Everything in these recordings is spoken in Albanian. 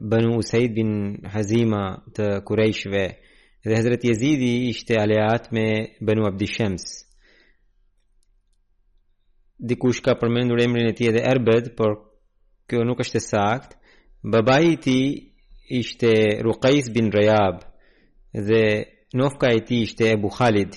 Banu Usaid bin Hazima të Kurejshve dhe Hazret Jezidi ishte aleat me Banu Abdi Shems dikush ka përmendur emrin e tij edhe Erbed por kjo nuk është e saktë babai i tij ishte Rukajs bin Rajab dhe nofka e tij ishte Abu Halid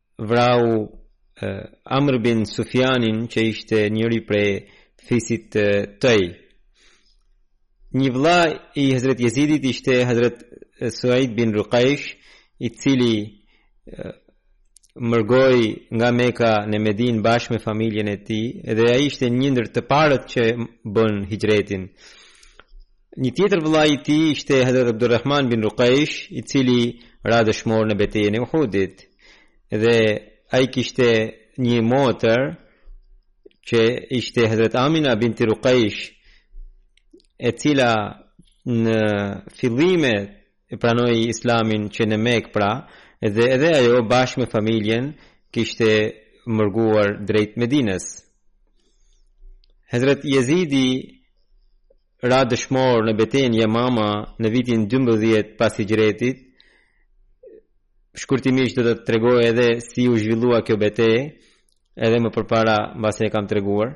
vrau Amr bin Sufjanin që ishte njëri prej fisit të Taj. Një vëlla i Hazret Jezidit ishte Hazret Suaid bin Rukajsh, i cili mërgoi nga Meka në Medinë bashkë me familjen e tij, dhe ishte një ndër të parët që bënë hixhretin. Një tjetër vëlla i tij ishte Hazret Abdurrahman bin Rukajsh, i cili ra dëshmor në betejën e Uhudit. Dhe ai kishte një motër që ishte Hazrat Amina binti Rukajsh, e cila në fillime e pranoi Islamin që në Mekë pra, dhe edhe ajo bashkë me familjen kishte mërguar drejt Medinës. Hazrat Jezidi ra dëshmor në betejën Jemama në vitin dymbëdhjetë pas Hixhretit. Shkurtimisht do ta tregoj edhe si u zhvillua kjo betejë, edhe më përpara mbase e kam treguar.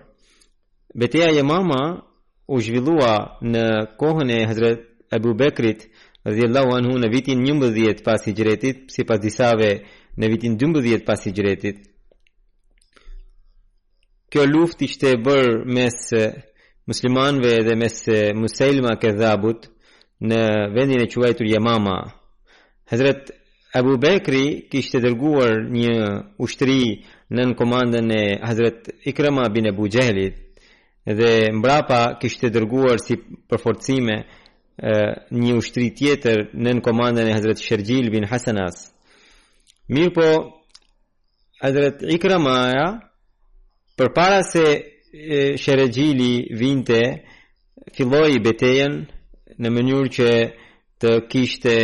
Beteja Jemama u zhvillua në kohën e Hazrat Abu Bekrit radhiyallahu anhu në vitin 11 pas Hixhretit, sipas disave në vitin 12 pas Hixhretit. Kjo luftë ishte bërë mes muslimanëve dhe mes Musailma Kedhabut në vendin e quajtur Jamama. Hazrat Abu Bekri kishte dërguar një ushtri nën komandën e Hazrat Ikrama bin Abu Xhehlit dhe mbrapa kishte dërguar si përforcime një ushtri tjetër nën komandën e Hazrat Sherxhil bin Hasanas. Mirëpo, Hazret Ikramaja përpara se Sheraxhili vinte filloi betejën në mënyrë që të kishte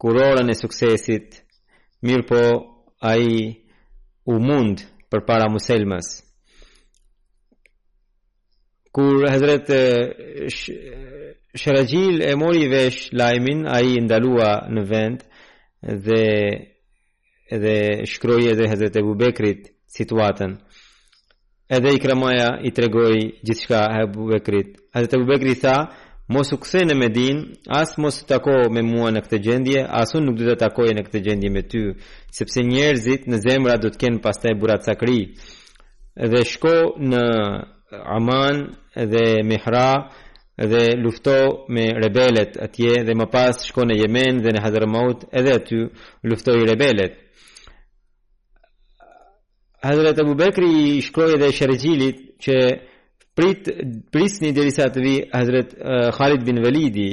kurorën e suksesit mirëpo ai u mund përpara Museilmës kur Hazret Sheraxhil e mori vesh lajmin ai u ndalua në vend dhe Edhe shkroi edhe Hazrat Abu Bekrit situatën. Edhe Ikramaja i tregoi gjithçka Abu Bekrit. Hazrat Abu Bekri i tha, mos u kthe në Medinë, as mos u tako me mua në këtë gjendje, as unë nuk do të takohem në këtë gjendje me ty, sepse njerëzit në zemra do të kenë pastaj burracakëri. Dhe shko në Aman dhe Mihra dhe lufto me rebelet atje dhe më pas shko në Jemen dhe në Hadramaut edhe aty luftoi rebelet. Hazret Ebu Bekri i shkroi edhe Sherxhilit që prit prisni derisa të vi Hazret uh, Khalid bin Walidi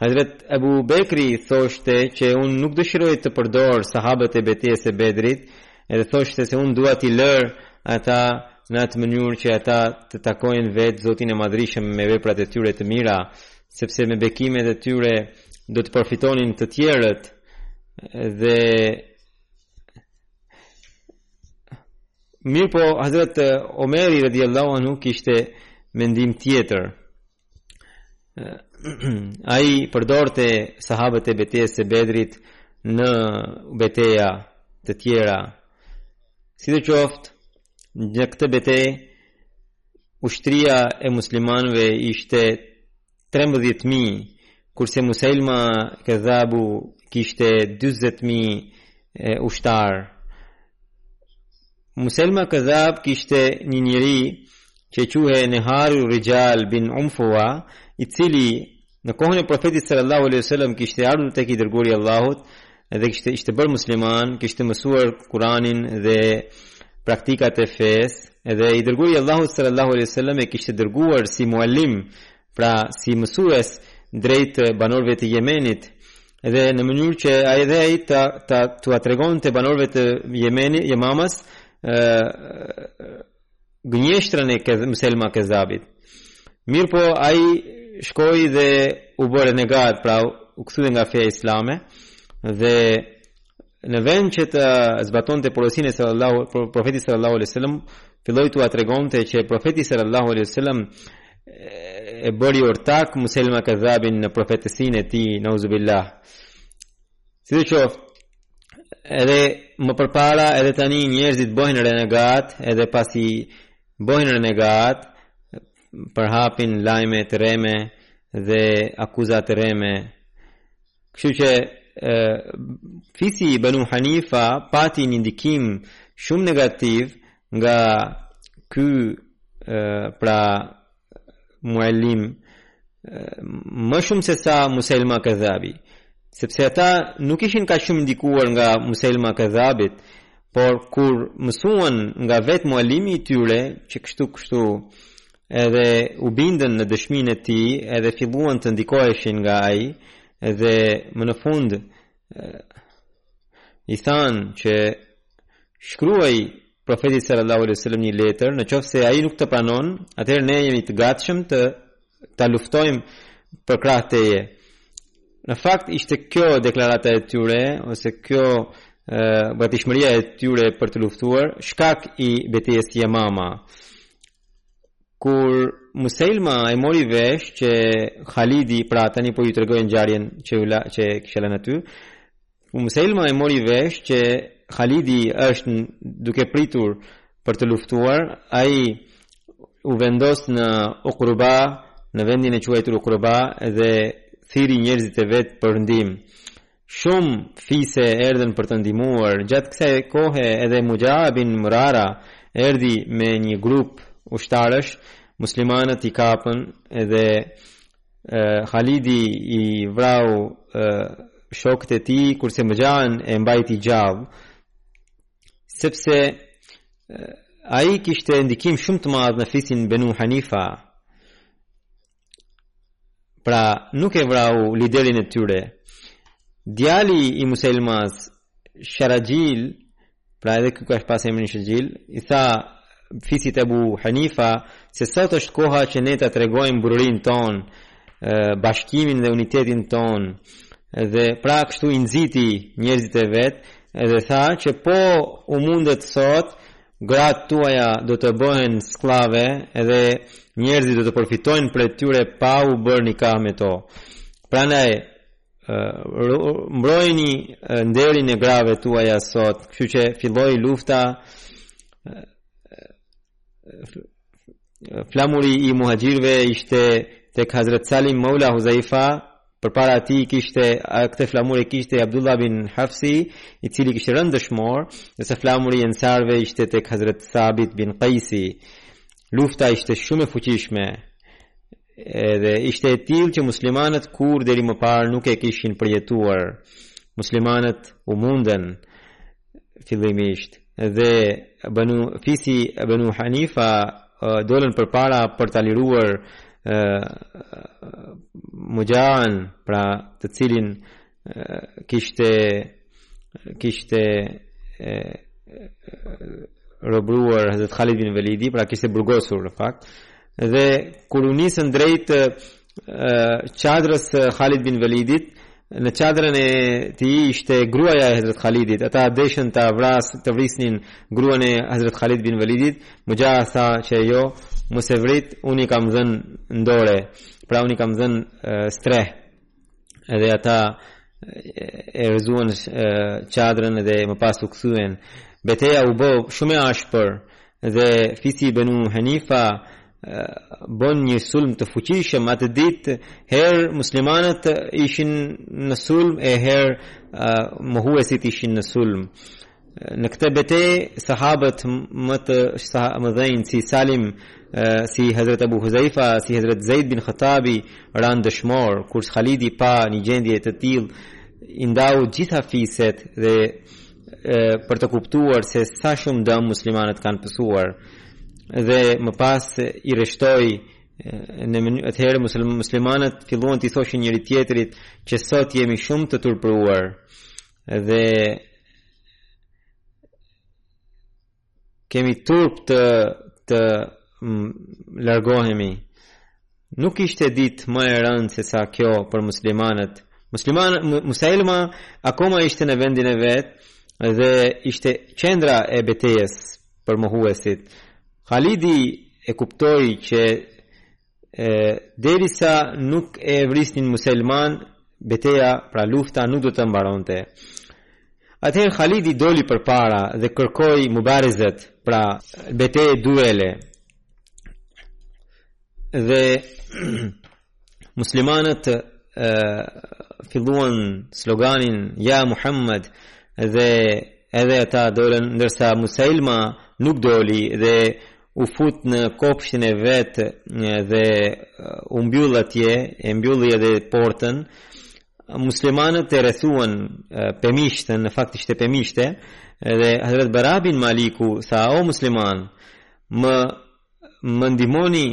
Hazret Ebu Bekri thoshte që unë nuk dëshiroj të përdor sahabët e betejës së Bedrit, edhe thoshte se unë dua t'i lër ata në atë mënyrë që ata të takojnë vetë Zotin e Madhërishëm me veprat e tyre të mira, sepse me bekimet e tyre do të përfitonin të tjerët dhe mirëpo Hazret Omeri radiallahu anhu kishte mendim tjetër. ai përdorte sahabët e betejës së Bedrit në beteja të tjera. Sidoqoftë, në këtë betejë ushtria e muslimanëve ishte 13000, kurse Muselma Kadhabu kishte 40000 ushtarë. Muselma Këdhab kishte një njeri që quhej Neharu Rixhal bin Unfuwa, i cili në kohën e Profetit sallallahu alaihi wasallam kishte ardhur tek i dërguari i Allahut dhe kishte ishte bërë musliman, kishte mësuar Kur'anin dhe praktikat e fesë, edhe i dërguari i Allahut sallallahu alaihi wasallam e kishte dërguar si muallim, pra si mësues drejt banorëve të Jemenit. Edhe në mënyrë që ai edhe ai ta ta t'ua tregonte banorëve të Jemeni, Jemamas, ë gënjeshtrën e Kez, Muselma Kezabit. Mirëpo ai shkoi dhe u bë renegat, pra u kthye nga feja islame dhe Në vend që të zbatonte porosinë e sallallahu profetit sallallahu alaihi wasallam, filloi t'ua tregonte që profeti sallallahu alaihi wasallam e bëri ortak Muselma Kadhabin në profetësinë e tij, nauzubillah. Sidoqoftë, edhe më përpara edhe tani njerëzit bëhen renegat, edhe pasi bëhen renegat, përhapin lajme të rreme dhe akuza të rreme Kështu që fisi Banu Hanifa pati një ndikim shumë negativ nga ky pra muallim më shumë sesa Muselma Kadhabi sepse ata nuk ishin kaq shumë ndikuar nga Muselma Kadhabit por kur mësuan nga vetë muallimi i tyre që kështu kështu Edhe u bindën në dëshminë e tij, edhe filluan të ndikoheshin nga ai, dhe më në fund i thanë që shkruaj profetit sallallahu alaihi wasallam një letër, në qoftë se ai nuk të pranon, atëherë ne jemi të gatshëm të ta luftojmë për krah teje. Në fakt ishte kjo deklarata e tyre ose kjo gatishmëria e tyre për të luftuar shkak i betejës së Yamama. Kur Muselma e mori vesh që Khalidi, pra tani po ju tregoj ngjarjen që u la, që kishte lënë aty. Kur Muselma e mori vesh që Khalidi është duke pritur për të luftuar, ai u vendos në Uqruba, në vendin e quajtur Uqruba dhe thirri njerëzit e vet për ndihmë. Shumë fise erdhën për të ndihmuar. Gjatë kësaj kohe edhe Mujaa bin Murara erdhi me një grup ushtarësh, muslimanët i kapën edhe Khalidi i vrau shokët e tij kurse Mujaan e mbajti gjallë. Sepse ai kishte ndikim shumë të madh në fisin Benu Hanifa. Pra nuk e vrau liderin e tyre. Djali i Muselmas Sharajil, pra edhe ky ka pas emrin Sharajil, i tha fisit Abu Hanifa se sot është koha që ne ta tregojmë burrërinë tonë, bashkimin dhe unitetin tonë. Dhe pra kështu i nxiti njerëzit e vet, edhe tha që po u mundët sot Gratë tuaja do të bëhen skllave dhe njerëzit do të përfitojnë prej tyre pa u bërë nikah me to. Prandaj mbrojeni nderin e grave tuaja sot, kështu që filloi lufta flamuri i muhaxhirëve ishte tek Hazret Salim Maula Huzaifa, përpara tij kishte, këtë flamur e kishte Abdullah bin Hafsi, i cili kishte rënë dëshmor, ndërsa flamuri i ensarëve ishte tek Hazret Sabit bin Kajsi. Lufta ishte shumë e fuqishme, Edhe ishte e tillë që muslimanët kurrë deri më parë nuk e kishin përjetuar. Muslimanët u mundën fillimisht dhe Banu, fisi Banu Hanifa dolën përpara për ta liruar Mujaan, pra të cilin kishte kishte robruar Hazrat Khalid bin Velidi, pra kishte burgosur në fakt. Dhe kur u nisën drejt çadrës së Khalid bin Velidit, në çadrën e tij ishte gruaja e Hazrat Khalidit. Ata deshën ta vras, të vrisnin gruan e Hazrat Khalid bin Velidit. Muja tha që jo, mos e vrit, unë i kam dhënë ndore. Pra unë i kam dhënë strehë. edhe ata e rëzuan çadrën dhe më pas u kthyen. Beteja u bë shumë e ashpër dhe fisi i Banu Hanifa bëri një sulm të fuqishëm atë ditë herë muslimanët ishin në sulm e herë mohuesit ishin në sulm Në këtë betejë sahabët më të mëdhenj si Salim, si Hazrat Abu Huzaifa, si Hazrat Zaid bin Khattabi ranë dëshmorë, kur Khalidi pa një gjendje të tillë, i ndau gjitha fiset dhe e, për të kuptuar se sa shumë dëm muslimanët kanë pësuar dhe më pas i rreshtoi në mënyrë atëherë muslimanët filluan t'i thoshin njëri-tjetrit që sot jemi shumë të turpëruar dhe kemi turp të të largohemi nuk ishte ditë më e rëndë sesa kjo për muslimanët musli Musailma akoma ishte në vendin e vet dhe ishte qendra e betejës për mohuesit Khalidi e kuptoi që e derisa nuk e vrisnin Musailman beteja pra lufta nuk do të mbaronte Atëherë Khalidi doli përpara dhe kërkoi mubarizet pra beteja duele. Dhe muslimanët e, filluan sloganin Ja Muhammed dhe edhe ata dolën ndërsa Musailma nuk doli dhe u fut në kopshtin e vet dhe u mbyll atje, e mbylli edhe portën. Muslimanët e rrethuan pemishtën, në fakt ishte pemishte, dhe Hazrat Bara bin Maliku tha o muslimanë, më më ndihmoni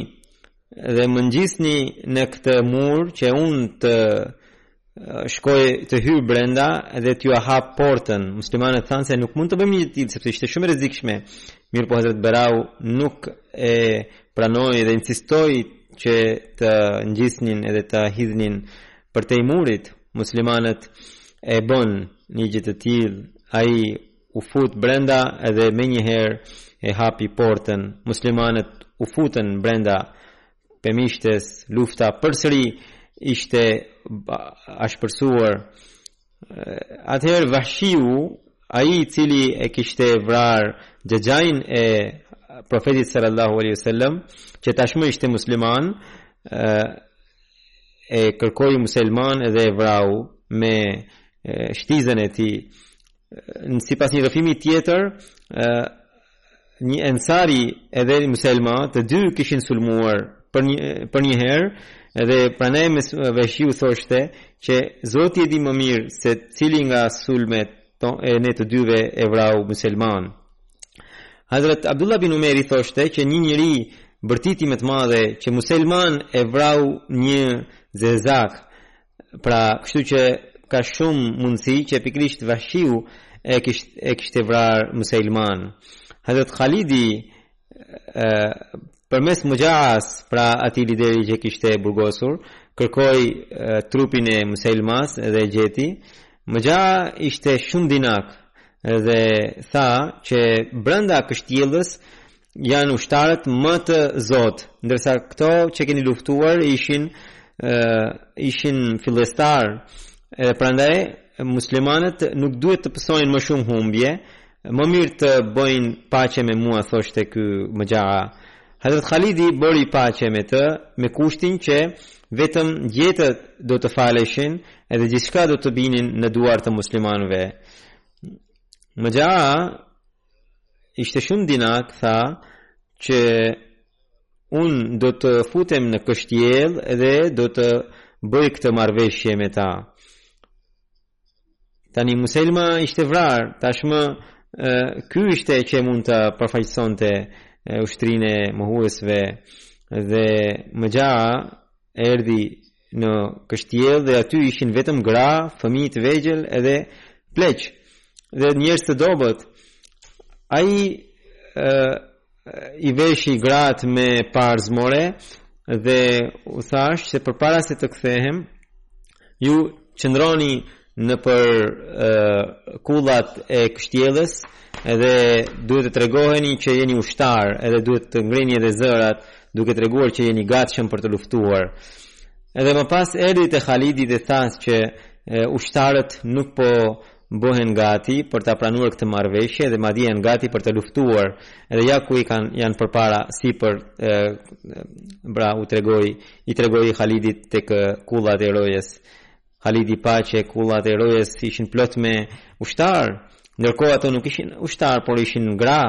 Dhe më ngjisni në këtë mur që unë të shkoj të hyj brenda dhe t'jua hap portën. Muslimanët thanë se nuk mund të bëjmë një gjë të tillë sepse ishte shumë e rrezikshme. Mirëpo Hazrat Barau nuk e pranoi dhe insistoi që ta ngjisnin edhe ta hidhnin përtej murit. Muslimanët e bënë një gjë të tillë. Ai u fut brenda dhe menjëherë e hapi portën, muslimanët u futën brenda pemishtes, lufta përsëri ishte ashpërsuar. Atëherë Vahshiu, ai i cili e kishte vrarë xhaxhain e profetit sallallahu alaihi wasallam, që tashmë ishte musliman, e kërkoi Muselman edhe e vrau me shtizën e tij. Sipas një rrëfimi tjetër, një ensari edhe Muselma, të dy kishin sulmuar për një për një herë dhe prandaj Vahshiu thoshte që Zoti e di më mirë se cili nga sulmet to, e ne të dyve e vrau Muselman. Hazrat Abdullah bin Umeri thoshte që një njeri bërtiti me të madhe që Muselman e vrau një zezak Pra, kështu që ka shumë mundësi që pikërisht Vahshiu e kishte e kishte vrarë Museilman. Hazrat Khalidi ë përmes Muxhaas, pra atij lideri që kishte burgosur, kërkoi trupin e Museilmas dhe e gjeti. Muxhaa ishte shumë dinak dhe tha që brenda kështjellës Janë ushtarët më të zotë, ndërsa këto që keni luftuar ishin ishin fillestarë. Edhe prandaj muslimanët nuk duhet të pësojnë më shumë humbje, më mirë të bëjnë paqe me mua, thoshte ky Muxhaa. Hazrat Khalidi bëri paqe me të, me kushtin që vetëm jetët do të faleshin edhe gjithçka do të binin në duar të muslimanëve. Muxhaa ishte shumë dinak tha që unë do të futem në kështjellë dhe do të bëj këtë marrëveshje me ta. Tani Muselma ishte vrarë, tashmë ky ishte që mund të përfaqësonte ushtrinë e mohuesve dhe Muxhaa erdhi në kështjellë dhe aty ishin vetëm gra, fëmijë të vegjël edhe pleq dhe njerëz të dobët. Ai i veshi gratë me parzmore dhe u tha se përpara se të kthehem ju qëndroni nëpër kullat e kështjellës dhe duhet të tregoheni që jeni ushtarë edhe duhet të ngrini edhe zërat duke treguar që jeni gatshëm për të luftuar. Edhe më pas erdhi te Khalidi dhe tha që ushtarët nuk po bëhen gati për ta pranuar këtë marrëveshje dhe madje janë gati për të luftuar. Edhe ja ku i kanë janë përpara sipër e, pra u tregoi i tregoi Khalidit tek kullat e rojes. Halidi pa që kullat e rojes ishin plot me ushtarë, ndërkohë ato nuk ishin ushtarë, por ishin gra,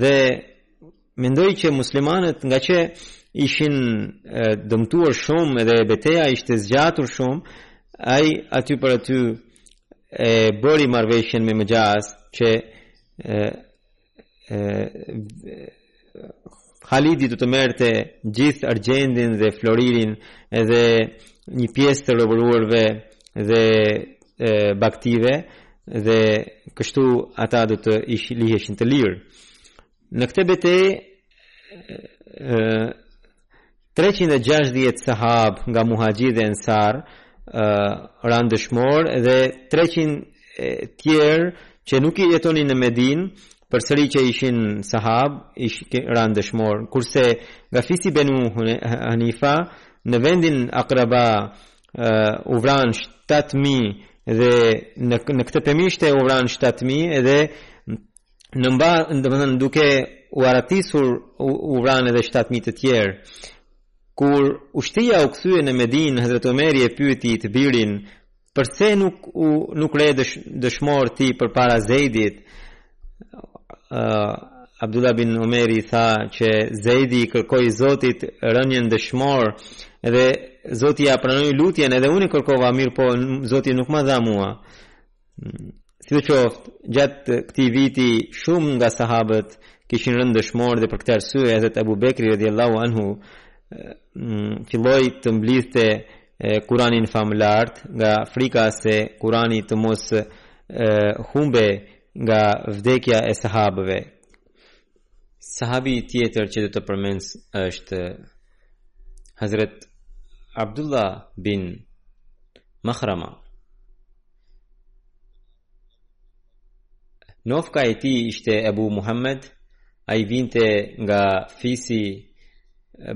dhe mendoi që muslimanët ngaqë ishin dëmtuar shumë dhe beteja ishte zgjatur shumë, ai aty për aty e bëri marrëveshjen me Muxhas që e, Halidi do të merrte gjithë argjendin dhe floririn edhe një pjesë të robëruarve dhe e, bagëtive dhe kështu ata do të ish liheshin të lirë. Në këtë betejë Treqind e gjashtëdhjetë sahabë nga muhaxhirë dhe ensarë ranë dëshmorë dhe treqind tjerë që nuk jetonin në Medinë, përsëri që ishin sahabë, ishin ranë dëshmorë. Kurse nga fisi Benu Hanifa në vendin Akraba u vranë 7000 dhe në në këtë pemishte u vranë 7000 dhe domethënë duke u arratisur u vranë edhe 7000 të tjerë. Kur ushtria u kthye në Medinë, Hazret Omeri e pyeti të birin, "Përse nuk u nuk re dësh, dëshmor ti përpara Zeidit?" Uh, Abdullah bin Omeri tha që Zeidi i kërkoi Zotit rënien dëshmor dhe Zoti ia pranoi lutjen edhe unë e kërkova mirëpo Zoti nuk ma dha mua. Sidoqoftë, gjatë këtij viti shumë nga sahabët kishin rënë dëshmorë dhe për këtë arsye Hazret Abu Bekri radhiyallahu anhu filloi të mblidhte Kur'anin famëlartë nga frika se Kur'ani të mos humbe nga vdekja e sahabëve. Sahabi tjetër që do të përmend është Hazret Abdullah bin Mahrama. Nofka e tij ishte Ebu Muhammed, ai vinte nga fisi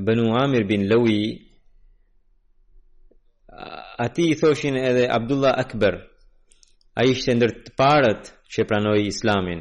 Benu Amir bin Lëwi, atij i thoshin edhe Abdullah Akber, ai ishte ndër të parët që pranoi islamin.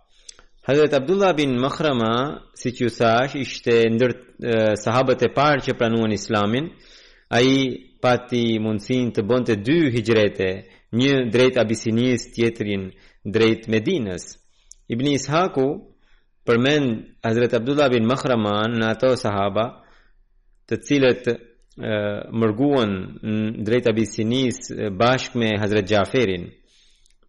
Hazret Abdullah bin Mahrama, siç ju thashë, ishte ndër sahabët e parë që pranuan Islamin. Ai pati mundësinë të bënte dy hixhrete, një drejt Abisinisë, tjetrin drejt Medinës. Ibn Ishaku përmend Hazret Abdullah bin Mahraman në ato sahaba, të cilët e, mërguan drejt Abisinisë bashkë me Hazret Xhaferin.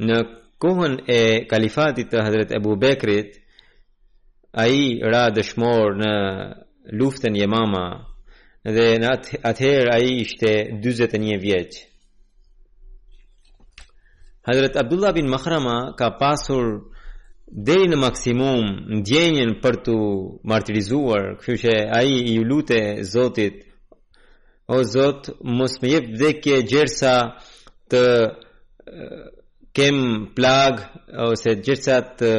Në kohën e kalifatit të Hazret Ebu Bekrit, ai ra dëshmor në luftën Jemama dhe në atë atëherë ai ishte 41 vjeç. Hazret Abdullah bin Mahrama ka pasur deri në maksimum ndjenjën për t'u martirizuar, kështu që ai iu lut Zotit O Zot, mos më jep vdekje gjersa të kem plagë ose gjersa të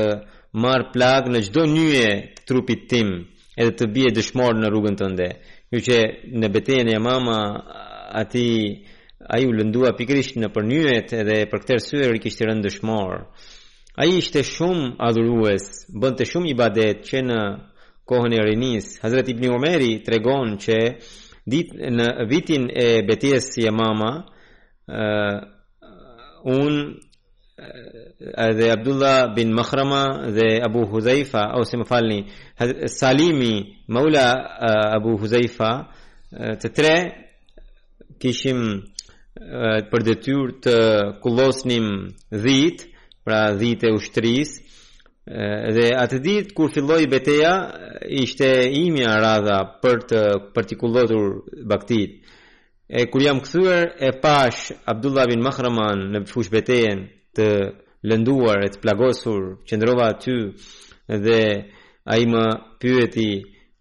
marr plagë në çdo nyje të trupit tim, edhe të bie dëshmor në rrugën tënde. Kështu që në betejën Jemama aty ai u lëndua pikërisht nëpër nyjet edhe për këtë arsye ai kishte rënë dëshmor. Ai ishte shumë adhurues, bënte shumë ibadet që në kohën e rinisë. Hazret Ibni Umeri tregon që ditë në vitin e betejës së Jemama, unë dhe Abdullah bin Mahrama dhe Abu Huzaifa ose më falni Salimi Maula Abu Huzaifa të tre kishim për detyrë të kullosnim dhitë, pra dhitë e ushtrisë, dhe atë ditë kur filloi beteja, ishte imja radha për të për t'i kullotur bagëtitë. E kur jam kthyer, e pashë Abdullah bin Mahraman në fushëbetejën të lënduar e të plagosur, qëndrova aty dhe ai më pyeti,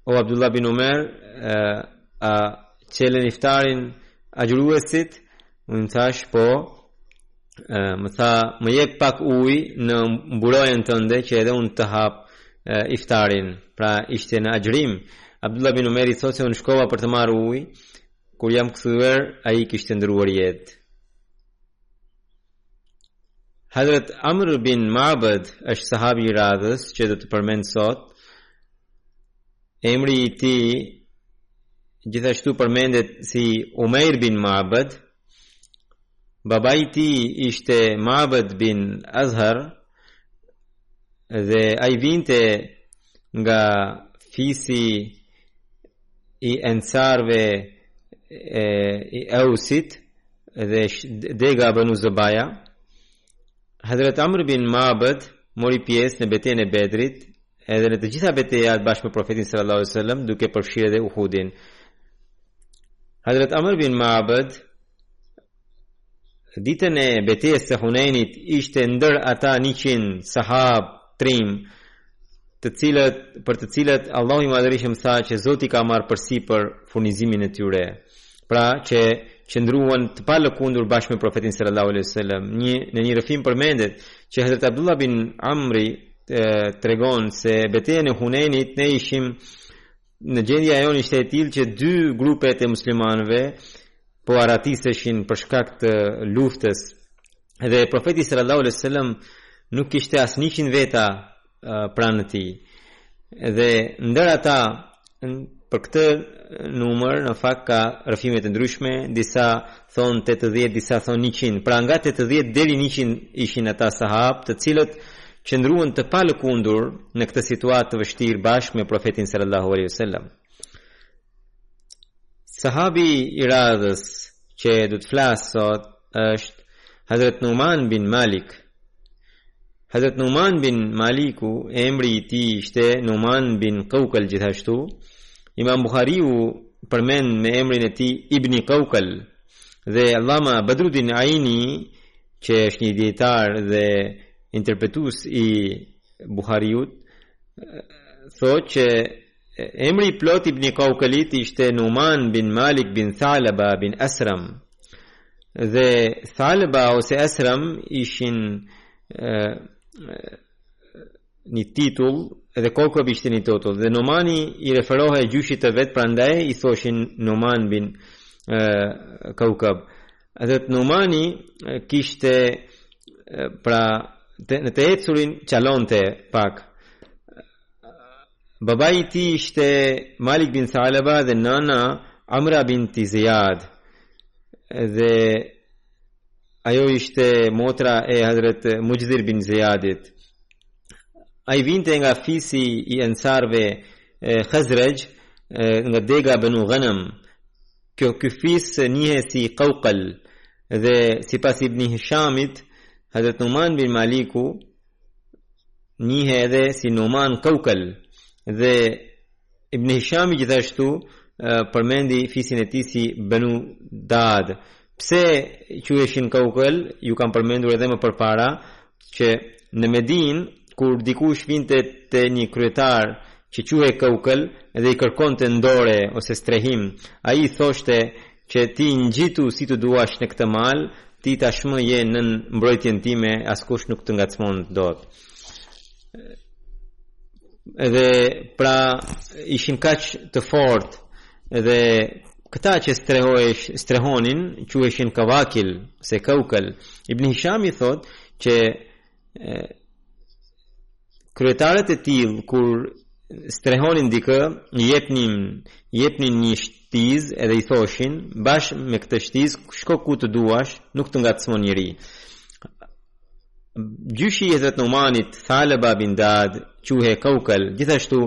o Abdullah bin Omer, A çelën iftarin agjëruesit? Unë thashë po, e, më tha, më jep pak ujë në mburojen tënde që edhe unë të hap e, iftarin, pra ishte në agjërim. Abdullah bin Umeri thotë se unë shkova për të marrë ujë, kur jam kthyer, ai kishte ndërruar jetë. Hazrat Amr bin Mabed është sahabi i radhës që do të përmend sot, Emri i tij gjithashtu përmendet si Umair bin Ma'bad. Babai i tij ishte Ma'bad bin Azhar dhe ai vinte nga fisi i Ensarëve i Ausit dhe dega Banu Zubaya. Hazrat Amr bin Ma'bad mori pjesë në betejën e Bedrit edhe në të gjitha betejat bashkë me Profetin sallallahu alaihi wasallam, duke përfshirë edhe Uhudin. Hazrat Amr bin Ma'bad ditën e betejës së Hunejnit ishte ndër ata 100 sahabë trim, të cilët për të cilët Allahu i Madhërishëm tha që Zoti ka marrë përsipër furnizimin e tyre. Pra që qëndruan të palëkundur bashkë me profetin sallallahu alaihi wasallam. Një në një rrëfim përmendet që Hazrat Abdullah bin Amri tregon se betejën e Hunenit ne ishim në gjendja e jonë ishte e tillë që dy grupet e muslimanëve po arratiseshin për shkak të luftës Dhe profeti sallallahu alaihi wasallam nuk kishte as 100 veta pranë tij. Dhe ndër ata për këtë numër në fakt ka rrëfime të ndryshme, disa thonë 80, disa thonë 100. Pra nga 80 deri 100 ishin ata sahabë, të cilët qëndruan të palëkundur në këtë situatë të vështirë bashkë me profetin sallallahu alaihi wasallam. Sahabi i radhës që do të flas sot është Hazrat Numan bin Malik. Hazrat Numan bin Maliku, emri i tij ishte Numan bin Kaukal gjithashtu. Imam Buhariu përmend me emrin e tij Ibn Kaukal dhe Allama Badruddin Aini që është një dietar dhe interpretues i Buhariut thotë që Emri i plotë i Ibn Kaukalit ishte Numan bin Malik bin Thalaba bin Asram. Dhe Thalaba ose Asram ishin një titull dhe Kaukab ishte një titull dhe Numani i referohej gjyshit të vet prandaj i thoshin Numan bin Kaukab. Dhe Numani kishte pra te, në të ecurin çalonte pak Babai i tij ishte Malik bin Thalaba dhe nëna Amra binti Zijad dhe ajo ishte motra e Hazret Mujzir bin Zijadit. Ai vinte nga fisi i ensarve Khazrexh nga dega Benu Ganam. Kjo, ky fis njihej si Kaukal dhe sipas ibn Hishamit, Hazret Numan bin Maliku, njihej edhe si Numan Kaukal dhe Ibn Hishami gjithashtu përmendi fisin e tij si Banu Dad. Pse quheshin Kaukal? Ju kam përmendur edhe më përpara që në Medinë kur dikush vinte te një kryetar që quhej Kaukal dhe i kërkonte ndore ose strehim, ai i thoshte Që ti ngjitu si të duash në këtë mal, ti tashmë je nën mbrojtjen time, askush nuk të ngacmon dot. Edhe pra ishin kaq të fortë dhe këta që strehohesh, strehonin, quheshin kavakil, se kaukal. Ibn Hishami thotë që kryetarët e tillë kur strehonin dikë, jepnin jepnin një shtizë edhe i thoshin, bashkë me këtë shtizë, shko ku të duash, nuk të ngacmon njeri. Gjyshi i Hezret Numanit, Thalaba bin Dad, quhej Kaukal, gjithashtu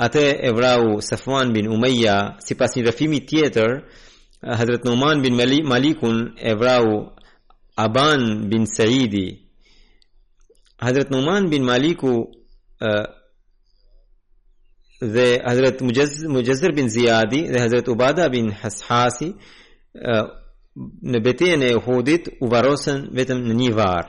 Atë e vrau Safwan bin Umayya, sipas një rrëfimi tjetër, Hazrat Numan bin Malikun e vrau Aban bin Saidi. Hazrat Numan bin Maliku dhe Hazrat Mujazzir bin Ziyadi dhe Hazrat Ubada bin Hashasi në betejën e Uhudit u varrosën vetëm në një varr.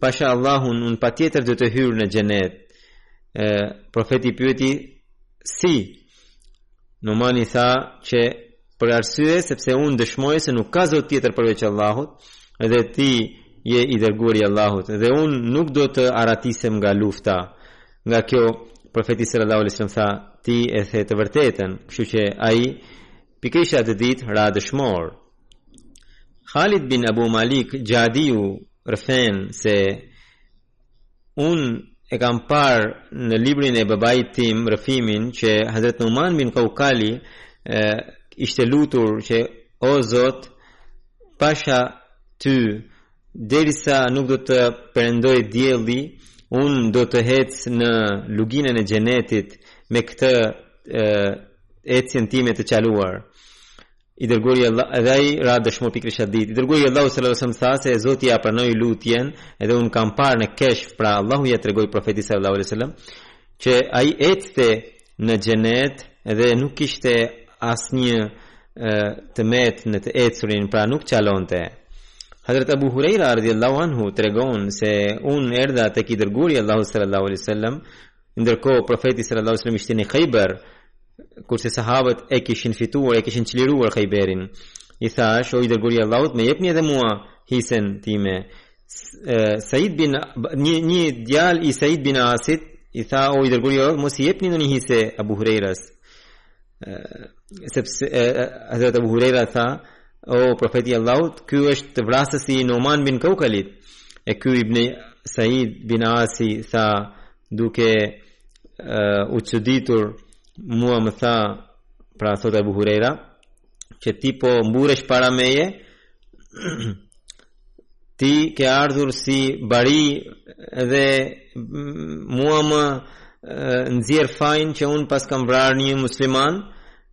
Pasha Allahun, unë patjetër do të hyj në xhenet. E, profeti i pyeti, si? Numani tha që për arsye, sepse unë dëshmoj se nuk ka zot tjetër përveç Allahut, edhe ti je i dërguari i Allahut, dhe unë nuk do të arratisem nga lufta. Nga kjo, profeti sallallahu alaihi wasallam tha, ti e the të vërtetën, kështu që ai pikërisht atë ditë ra dëshmor. Khalid bin Abu Malik Xhadiu rrëfen se unë e kam parë në librin e babait tim rrëfimin që Hazret Numan bin Kaukali e, ishte lutur që o Zot pasha ty derisa nuk do të perëndojë dielli unë do të hecë në luginën e xhenetit me këtë e, ecjen time të çaluar I Dërguari i Allahut, edhe ai ra dëshmor pikërisht atë ditë, i Dërguari i Allahut sallallahu alaihi wasallam tha se Zoti ia pranoi lutjen edhe unë kam parë në keshf, pra Allahu ia tregoi Profetit sallallahu alaihi wasallam që ai ecte në xhenet dhe nuk kishte asnjë të metë në të ecurin, pra nuk çalonte. Hazrat Abu Huraira radhiyallahu anhu tregon se unë erdha tek i dërguari i Allahut sallallahu alaihi wasallam Ndërkohë Profeti sallallahu alaihi wasallam ishte në Khaybar, kurse sahabët e kishin fituar, e kishin çliruar Khayberin. I thashë, o i dërguari i Allahut, më jepni edhe mua hisen time. Said bin një një djalë i Said bin Asit i tha, o i dërguari i Allahut, mos i jepni ndonjë hise Abu Hurairas. sepse Hazrat Abu Huraira tha o profeti i Allahut ky është vrasësi i Numan bin Kaukalit e ky ibn Said bin Asi tha duke u çuditur mua më tha pra thotë Abu Huraira që ti po mburresh para meje ti ke ardhur si bari dhe mua më nxjerr fajin që unë paskam vrarë një musliman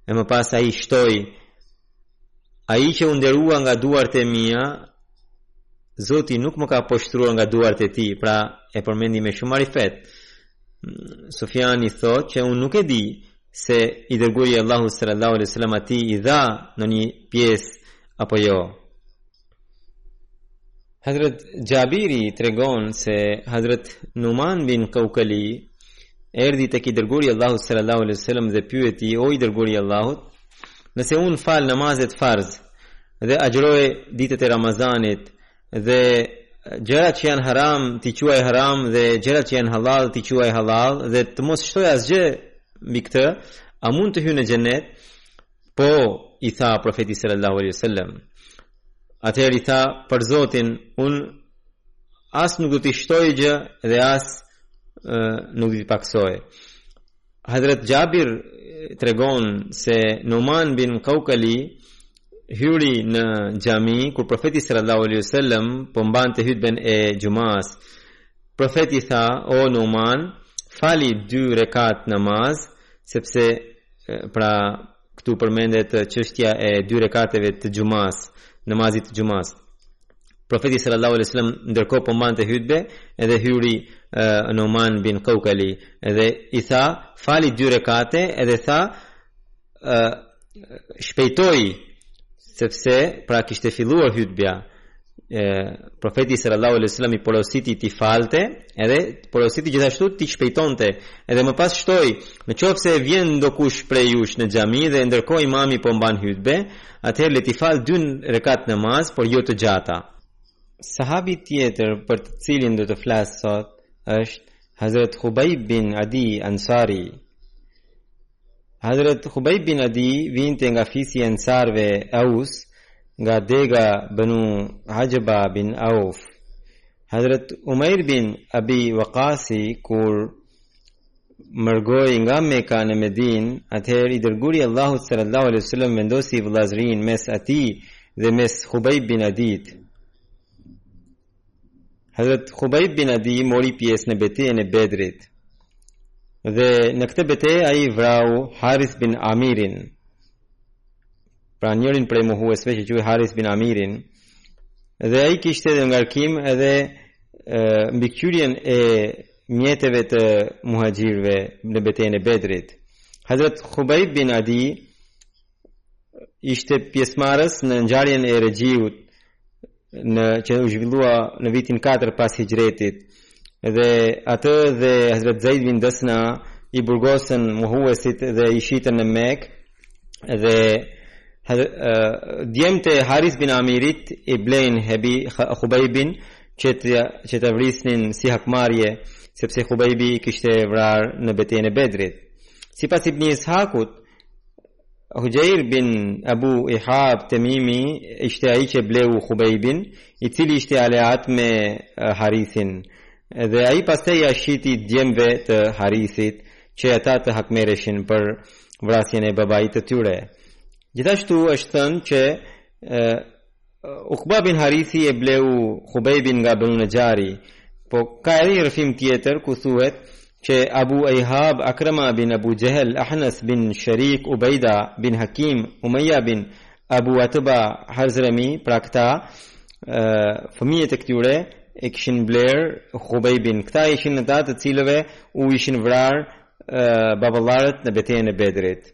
e më pas ai shtoi ai që u nderua nga duart e mia Zoti nuk më ka poshtruar nga duart e tij, pra e përmendi me shumë marifet. Sufjani thotë që unë nuk e di se i dërguari i Allahut sallallahu alaihi wasallam atij i dha ndonjë pjesë apo jo. Hazret Xhabiri tregon se Hazret Numan bin Kaukali erdhi tek i dërguari i Allahut sallallahu alaihi wasallam dhe pyeti o i dërguari i Allahut nëse unë fal namazet farz dhe agjëroj ditët e Ramazanit dhe gjërat që janë haram t'i quaj haram dhe gjërat që janë hallall t'i quaj hallall dhe të mos shtoj asgjë mbi këtë a mund të hyj në xhenet Po, i tha profeti sallallahu alaihi wasallam. Atëherë i tha për Zotin, unë as nuk do t'i shtoj gjë dhe as nuk do t'i pakësoj. Hazrat Xhabir tregon se Numan bin Kaukali hyri në xhami kur profeti sallallahu alaihi wasallam po mbante hutben e xhumasë. Profeti i tha, "O Numan, fali dy rekat namaz Sepse pra këtu përmendet çështja e dy rekateve të xhumasë, namazit të xhumasë. Profeti sallallahu alaihi wasallam ndërkohë po mbante hutbe, edhe hyri uh, Numan bin Kaukali, edhe i tha, fali dy rekate, edhe tha, uh, shpejtoji sepse pra kishte filluar hutbja profeti sallallahu alaihi wasallam e porositi t'i falte dhe e porositi gjithashtu t'i shpejtonte edhe më pas shtoi në qoftë se vjen ndokush prej jush në xhami dhe ndërkohë imami po mban hutbe atëherë le t'i falë dy rekat namaz por jo të gjata sahabi tjetër për të cilin do të flas sot është Hazrat Khubayb bin Adi Ansari Hazret Khubayb bin Adi vinte nga fisi i Ensarëve Aus, nga dega Banu Jahjaba bin Auf. Hazret Umair bin Abi Waqasi kur mërgoi nga Mekka në Medinë, atëherë i dërguari i Allahut sallallahu alaihi wasallam vendosi vëllazërinë mes atij dhe mes Khubayb bin Adit. Hazrat Khubayb bin Adi mori pjesë në betejën e Bedrit. Dhe në këtë betejë ai vrau Haris bin Amirin. Pra njërin prej mohuesve që quhej Haris bin Amirin. Dhe ai kishte edhe ngarkim edhe mbikëqyrjen e mjeteve të muxhahidëve në betejën e Bedrit. Hazrat Khubayb bin Adi ishte pjesëmarrës në ngjarjen e Rexhiut që u zhvillua në vitin 4 pas Hijretit dhe atë dhe Hazret Zaid bin Dasna i burgosën mohuesit dhe i shitën në Mekë dhe djemtë e Haris bin Amirit i blejnë Hebi Khubaybin që të, që ta vrisnin si hakmarrje sepse Khubaybi i kishte vrarë në betejën e Bedrit. Sipas Ibn Ishakut, Hujajr bin Abu Ihab Temimi ishte ai që bleu Khubaybin, i cili ishte aleat me Harisin. Dhe ai pastaj ia shiti djemve të Harisit që ata të hakmerreshin për vrasjen e babait të tyre. Gjithashtu është thënë që Ukba bin Harithi e bleu Khubejbin nga Benu Nexhari, po ka edhe një rrëfim tjetër ku thuhet që Abu Ihab, Akrama bin Abu Jehel, Ahnas bin Sherik, Ubejda bin Hakim, Umeja bin Abu Atba Hazremi, pra këta, fëmijët e këtyre e kishin blerë Khubejbin. Këta ishin ata të cilëve u ishin vrarë baballarët në betejën e Bedrit.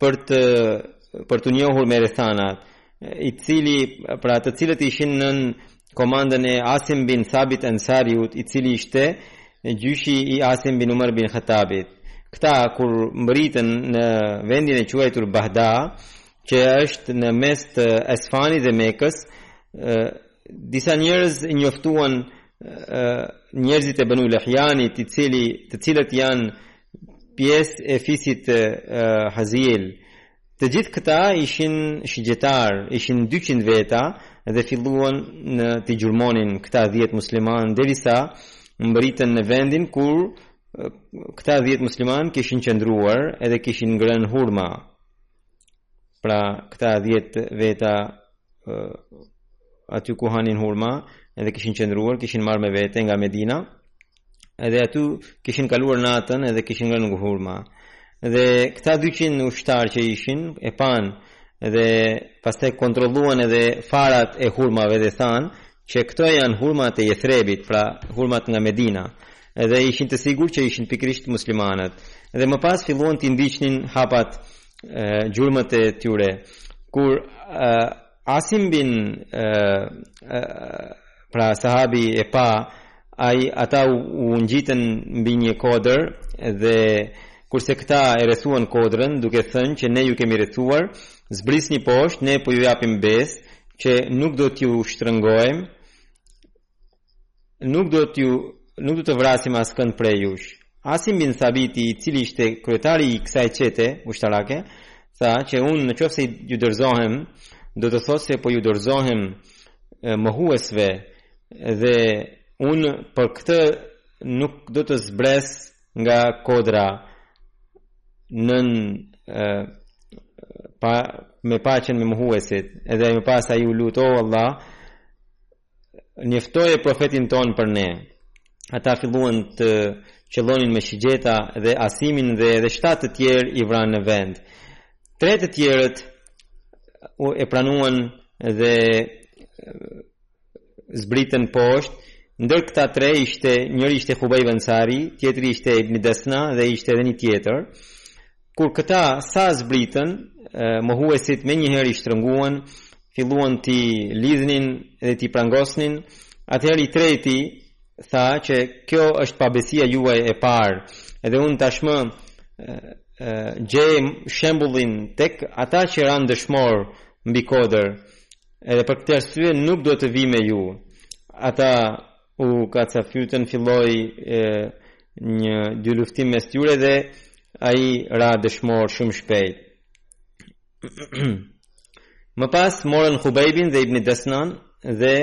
për të për t'u njohur me rrethanat, i cili pra të cilët ishin nën komandën e Asim bin Thabit Ansariut, i cili ishte gjyshi i Asim bin Umar bin Khattabit. Këta kur mbërritën në vendin e quajtur Bahda, që është në mes të Esfanit dhe Mekës, disa njerëz i njoftuan njerëzit e Banu Lehjanit, i cili të cilët janë pjesë e fisit të Hazil. Të gjithë këta ishin shigjetarë, ishin 200 veta dhe filluan t'i gjurmonin këta 10 muslimanë, derisa mbërritën në vendin kur këta 10 muslimanë kishin qëndruar edhe kishin ngrënë hurma. Pra këta 10 veta aty ku hanin hurma edhe kishin qëndruar, kishin marrë me vete nga Medina, Edhe aty kishin kaluar natën edhe kishin ngrënë hurma. Dhe këta 200 ushtarë që ishin e panë dhe pastaj kontrolluan edhe farat e hurmave dhe thanë që këto janë hurmat e Jethrebit, pra hurmat nga Medina. Edhe ishin të sigurt që ishin pikërisht muslimanët. Dhe më pas filluan t'i ndiqnin hapat gjurmët e tyre kur Asim bin pra sahabi e pa ai ata u, u ngjitën mbi një kodër dhe kurse këta e rrethuan kodrën duke thënë që ne ju kemi rrethuar zbrisni poshtë ne po ju japim besë që nuk do t'ju shtrëngojmë Nuk do t'ju nuk do të vrasim askënd prej jush. Asim bin Thabiti, i cili ishte kryetari i kësaj çete ushtarake, tha që unë në qoftë se ju dorëzohem, do të thotë se po ju dorëzohem mohuesve dhe unë për këtë nuk do të zbres nga kodra nën e, pa, me paqen me mohuesit. Edhe më pas ai u lutë, "O Allah, njoftoje profetin tonë për ne. Ata filluan të qëllonin me shigjeta dhe Asimin dhe edhe shtatë të tjerë i vranë në vend. Tre të tjerët u e pranuan dhe zbritën poshtë, ndër këta tre ishte njëri ishte Hubejb Ensari, tjetri ishte Ibn Desna dhe ishte edhe një tjetër. Kur këta sa zbritën, mohuesit menjëherë i shtrënguan, filluan t'i lidhnin dhe t'i prangosnin, atëherë i treti tha që kjo është pabesia juaj e parë edhe unë tashmë gjej shembullin tek ata që ranë dëshmorë mbi kodër, edhe për këtë arsye nuk do të vij me ju. Ata u kacafytën, filloi një dyluftim mes tyre dhe ai ra dëshmor shumë shpejt. Më pas morën Hubejbin dhe Ibn Desnan dhe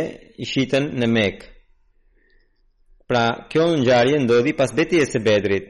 i shitën në Mekë. Pra, kjo ngjarje ndodhi pas betejës së Bedrit.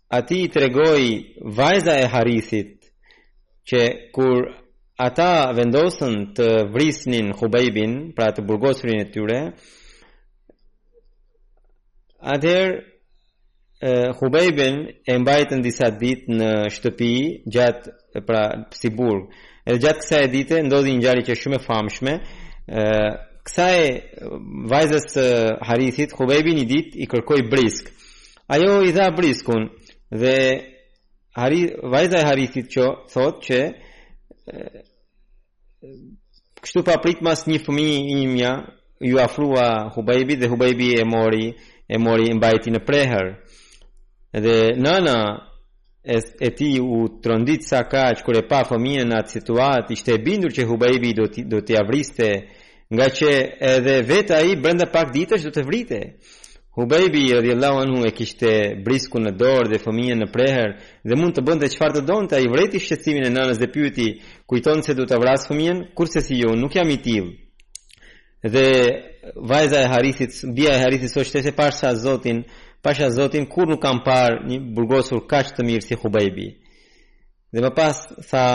atij i tregoi vajza e Harithit që kur ata vendosën të vrisnin Hubejbin, pra të burgosurin e tyre, atëherë Hubejbin e mbajtën disa ditë në shtëpi gjatë pra si burg. Edhe gjatë kësaj dite ndodhi një ngjarje që është shumë e famshme, kësaj vajzës së Harithit, Hubejbi një ditë i kërkoi brisk. Ajo i dha briskun dhe Hari, vajza e Harithit që thotë që kështu papritmas një fëmijë i imi iu afrua Hubejbit dhe Hubejbi e mori e mori mbajti në prehër dhe nana e tij u trondit sa kaq kur e pa fëmijën në atë situatë, ishte e bindur që Hubejbi do t'i, do t'ia vriste, ngaqë edhe vetë ai brenda pak ditësh do të vritej. Hubejbi radhiyallahu anhu e kishte briskun në dorë dhe fëmijën në prehër dhe mund të bënte çfarë të donte, ai vrejti shqetësimin e nanës dhe pyeti, "Kujton se do ta vras fëmijën? Kurrsesi jo, nuk jam i tillë." Dhe vajza e Harithit, bija e Harithit thoshte se pasha Zotin, pasha Zotin kur nuk kam parë një të burgosur kaq të mirë si Hubejbi. Dhe më pas tha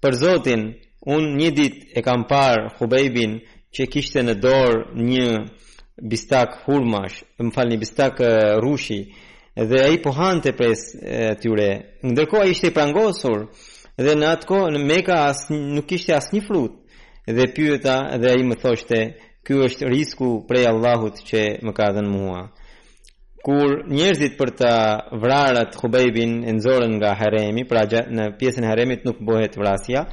për Zotin, un një ditë e kam parë Hubejbin që kishte në dorë një bistak hurmash, më falni bistak rushi dhe ai po hante prej tyre. Ndërkohë ai ishte i prangosur dhe në atë kohë në Mekë as nuk kishte asnjë frut. Dhe pyeta dhe ai më thoshte, ky është risku prej Allahut që më ka dhënë mua. Kur njerëzit për ta vrarë atë Hubejbin e nxorën nga haremi, pra në pjesën e haremit nuk bëhet vrasja,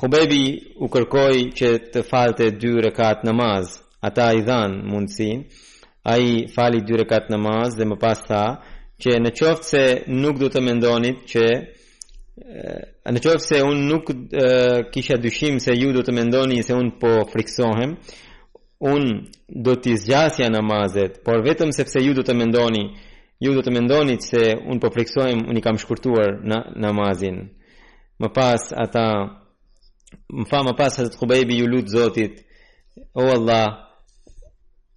Hubejbi u kërkoi që të falte dy rekat namaz, ata i dhanë mundësinë, Ai fali dy rekat namaz dhe më pas tha që në qoftë se nuk do të mendonit që në qoftë se unë nuk kisha dyshim se ju do të mendoni se unë po friksohem, unë do t'i zgjasja namazet, por vetëm sepse ju do të mendoni, ju do të mendoni se unë po friksohem, unë i kam shkurtuar namazin. Më pas ata, më fa më pas Hazret Hubejbi iu lut Zotit, o Allah,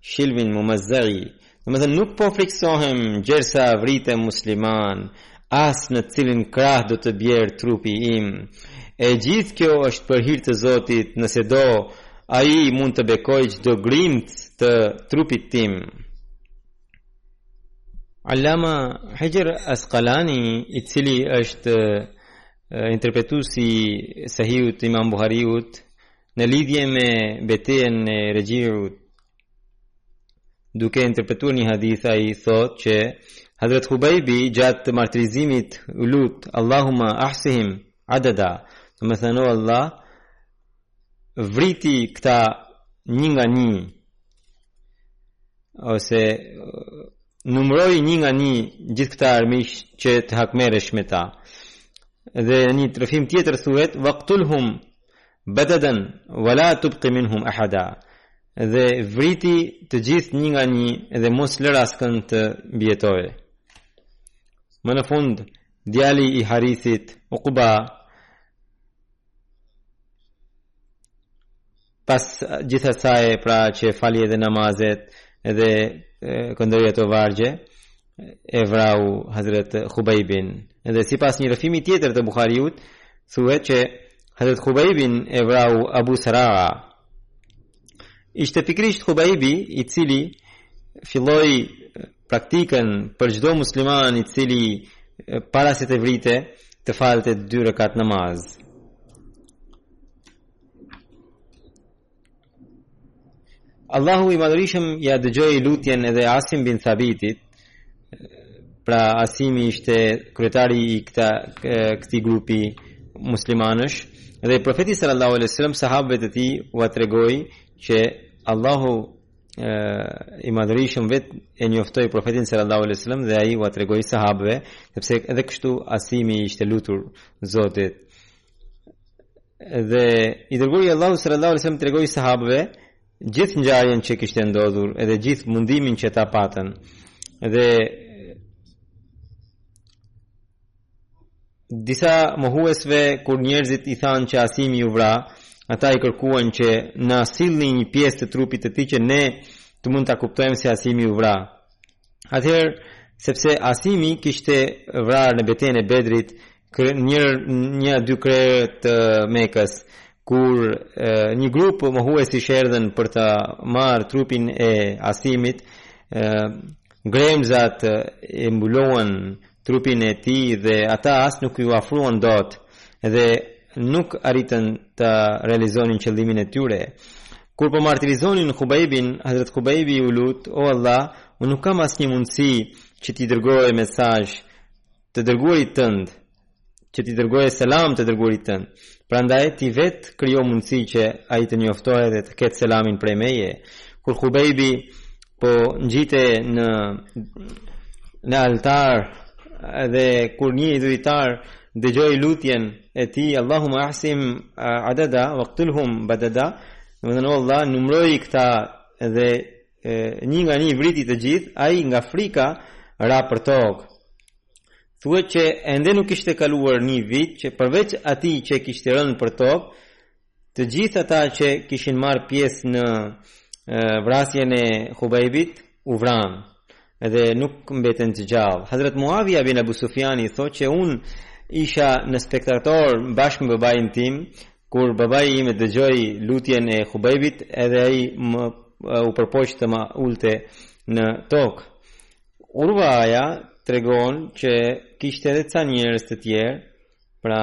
Shilvin Mumazzai, Domethënë nuk po frikësohem gjersa vritem musliman, as në cilin krah do të bjerë trupi im. E gjithë kjo është për hir të Zotit, nëse do, Ai mund të bekojë çdo grimcë të trupit tim. Allama Hijr Asqalani, i cili është interpretues i Sahihut Imam Buhariut, Në lidhje me betejën e Rexhiut, duke interpretuar një hadith ai thotë që Hazrat Hubejbi gjatë martirizimit u lut Allahumma ahsihim adada, domethënë o Allah vriti këta një nga një ose numëroji një nga një gjithë këta armiq që të hakmerresh me ta. Dhe në një rrëfim tjetër thuhet waqtulhum Bededan wala tubqi minhum ahada. Dhe vriti të gjithë një nga një dhe mos lër askën të mbijetojë. Më në fund, djali i Harithit, Uqba, pas gjithë asaj pra që fali edhe namazet dhe këndoi ato vargje, e vrau Hazret Hubejbin. Edhe sipas një rrëfimi tjetër të Buhariut, thuhet që Hazret Hubejbin e vrau Abu Sara'a. Ishte pikërisht Hubejbi i cili filloi praktikën për çdo musliman i cili para se të vritej të falte dy rekat namaz. Allahu i madhërishëm ia dëgjoi lutjen edhe Asim bin Thabitit, pra Asimi ishte kryetari i këta, këtij grupi muslimanësh, dhe profeti sallallahu alaihi sallam sahabëve të tij ua tregoi që Allahu e, i madhërishëm vetë e njoftoi profetin sallallahu alaihi sallam dhe ai ua tregoi sahabëve, sepse edhe kështu Asimi ishte lutur zotit. Dhe i dërguari i Allahut sallallahu alaihi wasallam tregoi sahabëve gjithë ngjarjen që kishte ndodhur edhe gjithë mundimin që ata patën. Dhe disa mohuesve kur njerëzit i thanë që Asimi u vra, ata i kërkuan që na sillni një pjesë të trupit të tij që ne të mund ta kuptojmë se Asimi u vra. Atëherë, sepse Asimi kishte vrarë në betejën e Bedrit një a dy krerë të Mekës, kur e, një grup mohuesish erdhën për ta marrë trupin e Asimit, e, grerëzat e mbuluan trupin e tij dhe ata as nuk iu afruan dot dhe nuk arritën ta realizonin qëllimin e tyre. Kur po martirizonin Khubejbin, Hazret Khubejbi u lut, O Allah, unë nuk kam asnjë mundësi që t'i dërgoj mesazh të dërguarit tënd, që t'i dërgoj selam të dërguarit tënd. Prandaj ti vetë krijo mundësi që ai të njoftohet dhe të ketë selamin prej meje. Kur Khubejbi po ngjitej në në altar dhe kur një idhujtar dëgjoi lutjen e tij Allahumma ahsihim adada waqtulhum badada domethënë Allah numëroji këta dhe një nga një vriti të gjithë ai nga frika ra për tokë thuhet që ende nuk kishte kaluar një vit që përveç atij që kishte rënë për tokë Të gjithë ata që kishin marrë pjesë në vrasjen e Khubejbit u vranë dhe nuk mbetën të gjallë. Hazret Muawija bin Abu Sufjani thotë që unë isha një spektator bashkë me babain tim, kur babai im e dëgjoi lutjen e Khubejbit, edhe ai më u përpoq të më ulte në tokë. Urvaja tregon që kishte edhe ca njerëz të tjerë, pra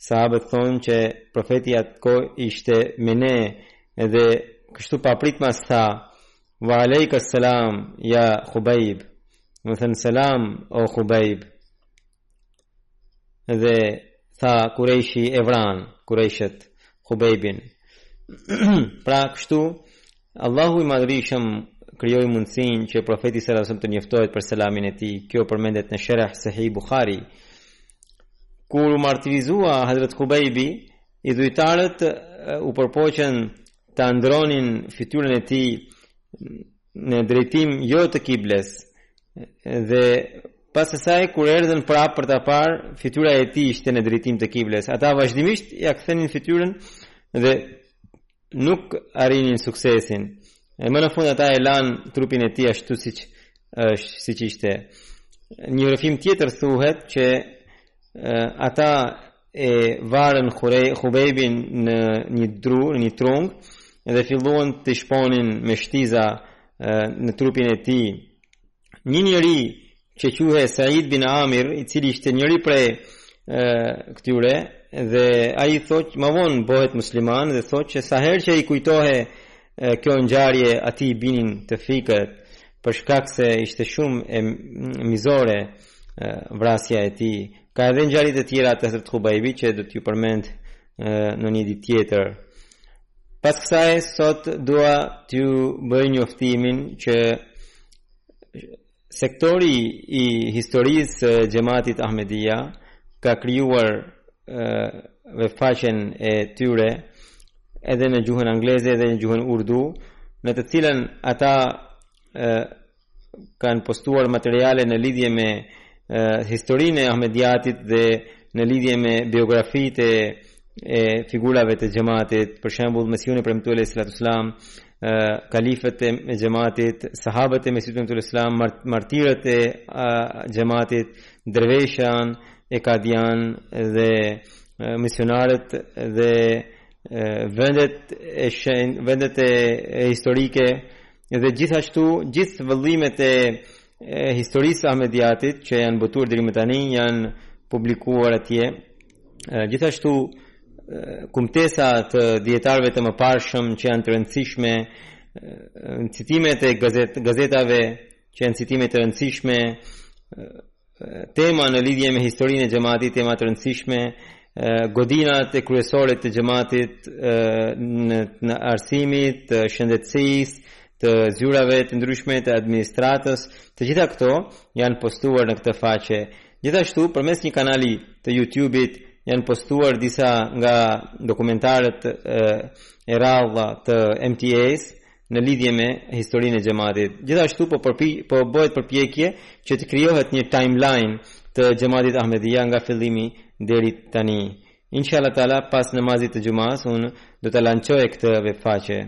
Sahabët thonë që profeti atë kohë ishte me ne dhe kështu papritmas tha Wa alejka selam ja Khubejb domethënë selam o Khubejb Dhe tha kurejshi e vranë kurejshët Khubejbin Pra kështu Allahu i Madhërishëm krijoi mundësinë që Profeti sallallahu alajhi wasallam të njoftohet për selamin e tij. Kjo përmendet në Sherh Sahih Buhari. Kur u martirizua Hazrat Khubejbi, idhujtarët u përpoqën të ndërronin fytyrën e tij në drejtim jo të kibles dhe pas asaj kur erdhën prap për ta parë fytyra e tij ishte në drejtim të kibles ata vazhdimisht ia kthenin fytyrën dhe nuk arrinin suksesin. E më në fund ata e lanë trupin e tij ashtu siç është, siç ishte. Në një rrëfim tjetër thuhet që ata e varën Khubejbin në një dru, në një trung dhe filluan ta shponin me shtiza në trupin e tij. një njeri që quhe Said bin Amir, i cili ishte njëri prej këtyre, dhe ai thotë, ma vonë bëhet musliman, dhe thotë që sa herë që i kujtohe kjo ngjarje atij i binin të fikët, për shkak se ishte shumë mizore vrasja e tij. Ka edhe ngjarjet e tjera të Hazrat Khubejbit që do t'ju përmend në një ditë tjetër. Pas kësaj sot dua t'ju bëj njoftimin që sektori i historisë së xhamatit Ahmedia ka krijuar uebfaqen e tyre edhe në gjuhën angleze edhe në gjuhën urdu në të cilën ata kanë postuar materiale në lidhje me historinë e Ahmediatit dhe në lidhje me biografitë e e figurave të xhamatit, për shembull Mesiun e Premtuar alejhi salatu wasalam, kalifët e xhamatit, sahabët e Mesiut e Premtuar alejhi selam, martirët e xhamatit, Dervishan-e-Kadian dhe misionarët dhe vendet e shen, vendet e, e historike Dhe gjithashtu gjithë vëllimet e historisë së Ahmediatit që janë botuar deri më tani janë publikuar atje. Gjithashtu kumtesa të dijetarëve të mëparshëm që janë të rëndësishme, citimet e gazet, gazetave që janë citime të rëndësishme, Tema në lidhje me historinë e xhamatit, tema të rëndësishme, godinat e kryesore të xhamatit të të arsimit, të shëndetësisë, të zyrave të ndryshme të administratës, të gjitha këto janë postuar në këtë faqe. Gjithashtu, përmes një kanali të YouTube-it janë postuar disa nga dokumentarët e, e rralla të MTA-s, në lidhje me historinë e xhematit. Gjithashtu po përpi, po bëhet përpjekje që të krijohet një timeline të xhematit Ahmedia nga fillimi deri tani. Inshallah taala pas namazit të xhumas unë do ta lançoj këtë webfaqe.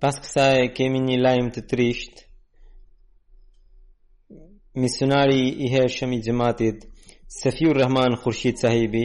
Pas kësaj kemi një lajm të trisht. Misionari i hershëm i xhematit Safiur Rahman Khurshid Sahibi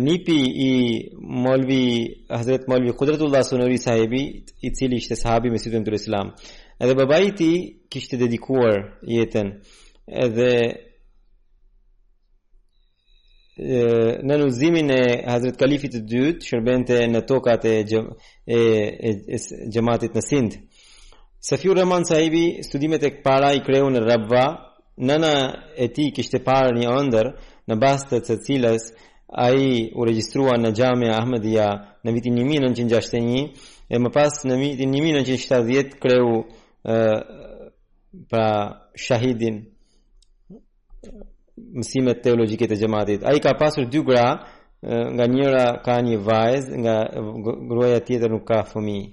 nipi i Molvi Hazret Molvi Kudretullah Sunuri sahibi i cili ishte sahabi i Mesihut alejhi selam edhe babai i tij kishte dedikuar jetën edhe nën udhëzimin e Hazret Kalifit të dytë shërbente në tokat e xhematit në Sind Safiur Rahman sahibi studimet e para i kreu në Rabva Nëna e tij kishte parë një ëndërr në bazë të të cilës ai u regjistrua në Xhamia Ahmedia në vitin një mijë e nëntëqind e gjashtëdhjetë e një e më pas në vitin një mijë e nëntëqind e shtatëdhjetë kreu pra shahidin mësimet teologjike të xhematit. Ai ka pasur dy gra, nga njëra ka një vajzë, nga gruaja tjetër nuk ka fëmijë.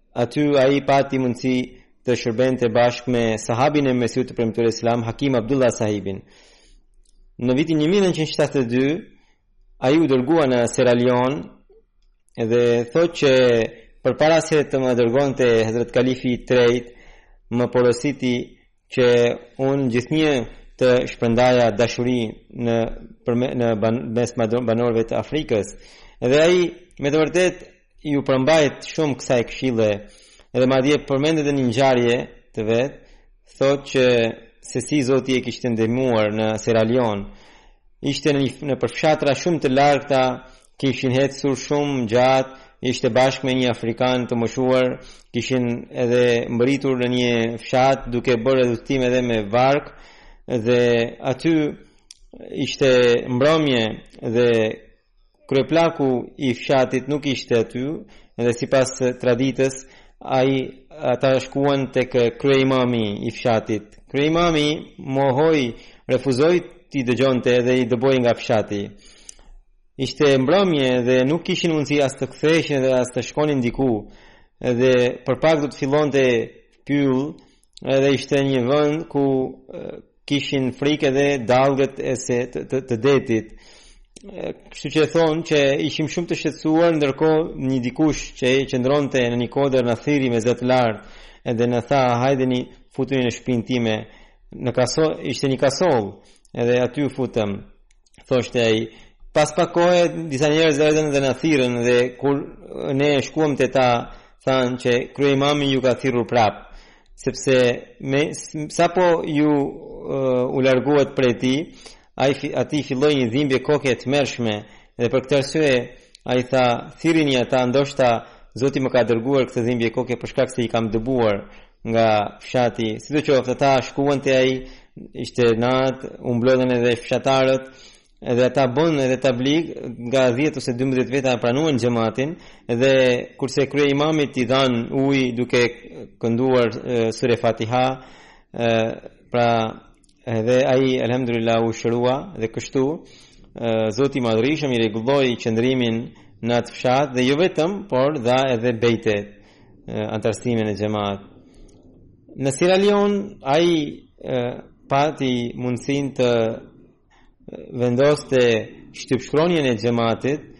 Aty ai pati mundësi të shërbente bashkë me sahabin e Mesihut të Premtuar alejhi selam Hakim Abdullah Sahibin. Në vitin 1972 ai u dërgua në Sierra Leone dhe thotë që përpara se të më dërgonte Hazret Kalifi i tretë, më porositi Që unë gjithnjë të shpërndaja dashuri në për me, në ban, mes banorëve të Afrikës. Dhe ai me të vërtetë iu përmbajt shumë kësaj këshille. Edhe madje përmend edhe një ngjarje të vet, thotë që se si Zoti e kishte ndihmuar në Sierra Leone. Ishte në një nëpër fshatra shumë të largëta Kishin ecur shumë gjatë, ishte bashkë me një afrikan të moshuar, kishin edhe mbërritur në një fshat duke bërë edhe udhëtim edhe me varkë dhe aty ishte mbrëmje dhe kryeplaku i fshatit nuk ishte aty dhe sipas traditës ai ata shkuan tek kryeimami i fshatit. Kryeimami mohoi, refuzoi t'i dëgjonte edhe i dëboi nga fshati. Ishte mbrëmje dhe nuk kishin mundësi as të ktheheshin dhe as të shkonin diku. Dhe për pak do të fillonte pyll, edhe ishte një vend ku kishin frikë dhe dallgët e se të, të, të detit. Kështu që thonë që ishim shumë të shqetësuar, ndërkohë një dikush që qëndronte në një kodër na thirri me zë të lartë, edhe na tha hajdeni futuni në shpinë time. Në kaso ishte një kasolle, edhe aty u futëm. thoshte ai. Pas pak kohe, disa njerëz erdhën dhe na thirrën dhe kur ne shkuam te ta, thanë që kryeimami ju ka thirrur prap, sepse me sapo ju uh, u larguat prej tij, ai aty filloi një dhimbje koke të tmerrshme dhe për këtë arsye ai tha thirrini ata ndoshta Zoti më ka dërguar këtë dhimbje koke për shkak se i kam dëbuar nga fshati. Sidoqoftë ata shkuan te ai, ishte natë, u mblodhën edhe fshatarët, dhe ata bënë edhe tablig, nga 10 ose 12 veta e pranuan xhamatin dhe kurse kryeimamit i dhanë ujë duke kënduar sure Fatiha, pra Edhe ai elhamdulillah u shërua dhe kështu Zoti i Madhërishëm i rregulloi qëndrimin në atë fshat dhe jo vetëm, por dha edhe bejte anëtarësimin në xhamat. Në Sierra Leone ai pati mundësinë të vendoste shtypshkronjën e xhamatit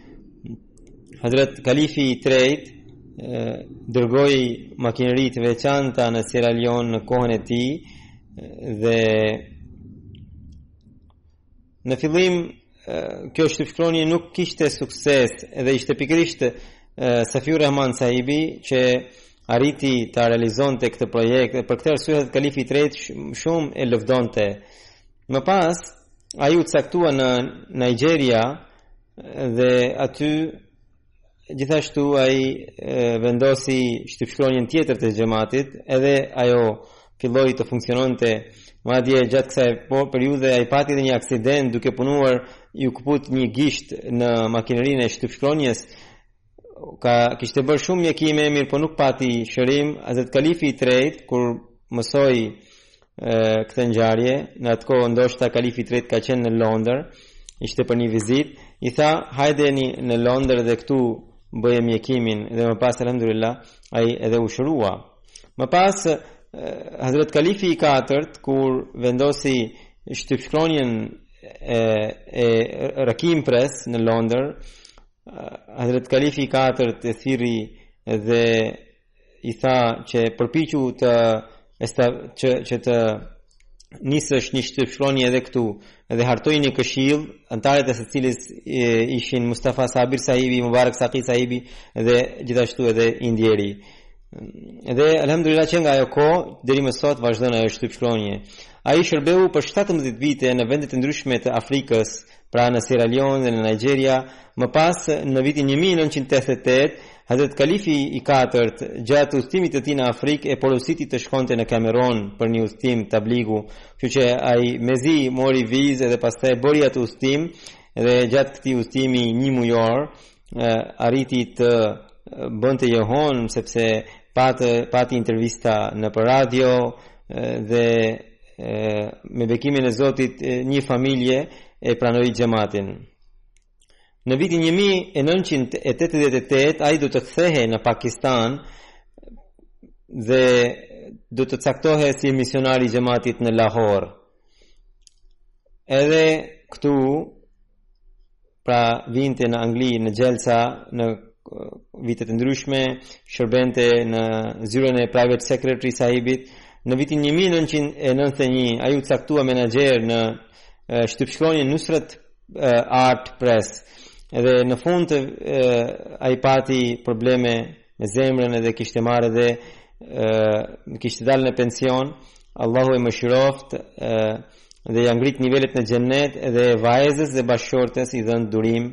Hazret Kalifi i tretë dërgoi makineri të veçanta në Sierra Leone në kohën e tij dhe në fillim kjo shtypshkronjë nuk kishte sukses dhe ishte pikërisht Safiur Rahman Sahibi që arriti ta realizonte këtë projekt për këtë arsye Kalifi i tretë shumë e lëvdonte Më pas, ai u caktua në Nigeria dhe aty gjithashtu ai vendosi shtypshkronjën tjetër të xhamatit, edhe ajo filloi të funksiononte. Madje gjatë kësaj po, periudhe ai pati edhe një aksident duke punuar iu këput një gisht në makinerinë e shtypshkronjës Ka kishte bërë shumë mjekime, mirëpo nuk pati shërim. Hazrat Kalifi i tretë kur mësoi këtë ngjarje, në atë kohë ndoshta Kalifi i tretë ka qenë në Londër, ishte për një vizitë, i tha, "Hajdeni në Londër dhe këtu bëje mjekimin." Dhe më pas alhamdulillah, ai edhe u shërua. Më pas Hazrat Kalifi i katërt kur vendosi shtypshkronjën e, e Rakim Press në Londër, Hazret Kalifi i katërt e thirri dhe i tha që përpiqu të esta, që që të nisësh një shtypshkronjë edhe këtu dhe hartoi një këshill anëtarët e të cilit ishin Mustafa Sabir Sahibi, Mubarak Saqi Sahibi dhe gjithashtu edhe i ndjeri. Dhe alhamdulillah që nga ajo kohë deri më sot vazhdon ajo shtypshkronjë. Ai shërbeu për 17 vite në vende të ndryshme të Afrikës, pra në Sierra Leone dhe në Nigeri, më pas në vitin një mijë e nëntëqind e tetëdhjetë e tetë, Hazret Kalifi i katërt, gjatë udhëtimit të tij në Afrikë e porositi të shkonte në Kamerun për një udhëtim tabligu, kështu që ai mezi mori vizë dhe pastaj bëri atë udhëtim dhe gjatë këtij udhëtimi njëmujor, arriti të bënte jehonë sepse pati intervista nëpër radio dhe me bekimin e Zotit një familje e pranoi xhamatin. Në vitin 1988 ai do të kthehej në Pakistan dhe do të caktohej si misionari i xhamatit në Lahore. Edhe këtu pra vinte në Angli në xhelsa në vitet e ndryshme, shërbente në zyrën e private secretary sahibit. Në vitin 1991, ai u caktua menaxher në shtypshkronjën Nusrat Art Press. Edhe në fund, ai pati probleme me zemrën edhe kishte marrë edhe ë kishte dalë në pension Allahu e mëshiroftë dhe ia ngrittë nivelet në xhennet dhe vajzës dhe bashkëshortes i dhëntë durim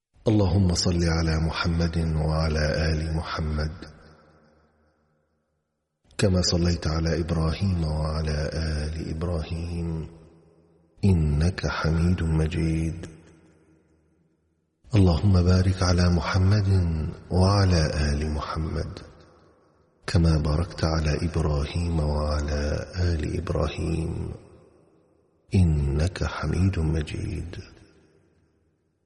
اللهم صل على محمد وعلى آل محمد كما صليت على إبراهيم وعلى آل إبراهيم إنك حميد مجيد اللهم بارك على محمد وعلى آل محمد كما باركت على إبراهيم وعلى آل إبراهيم إنك حميد مجيد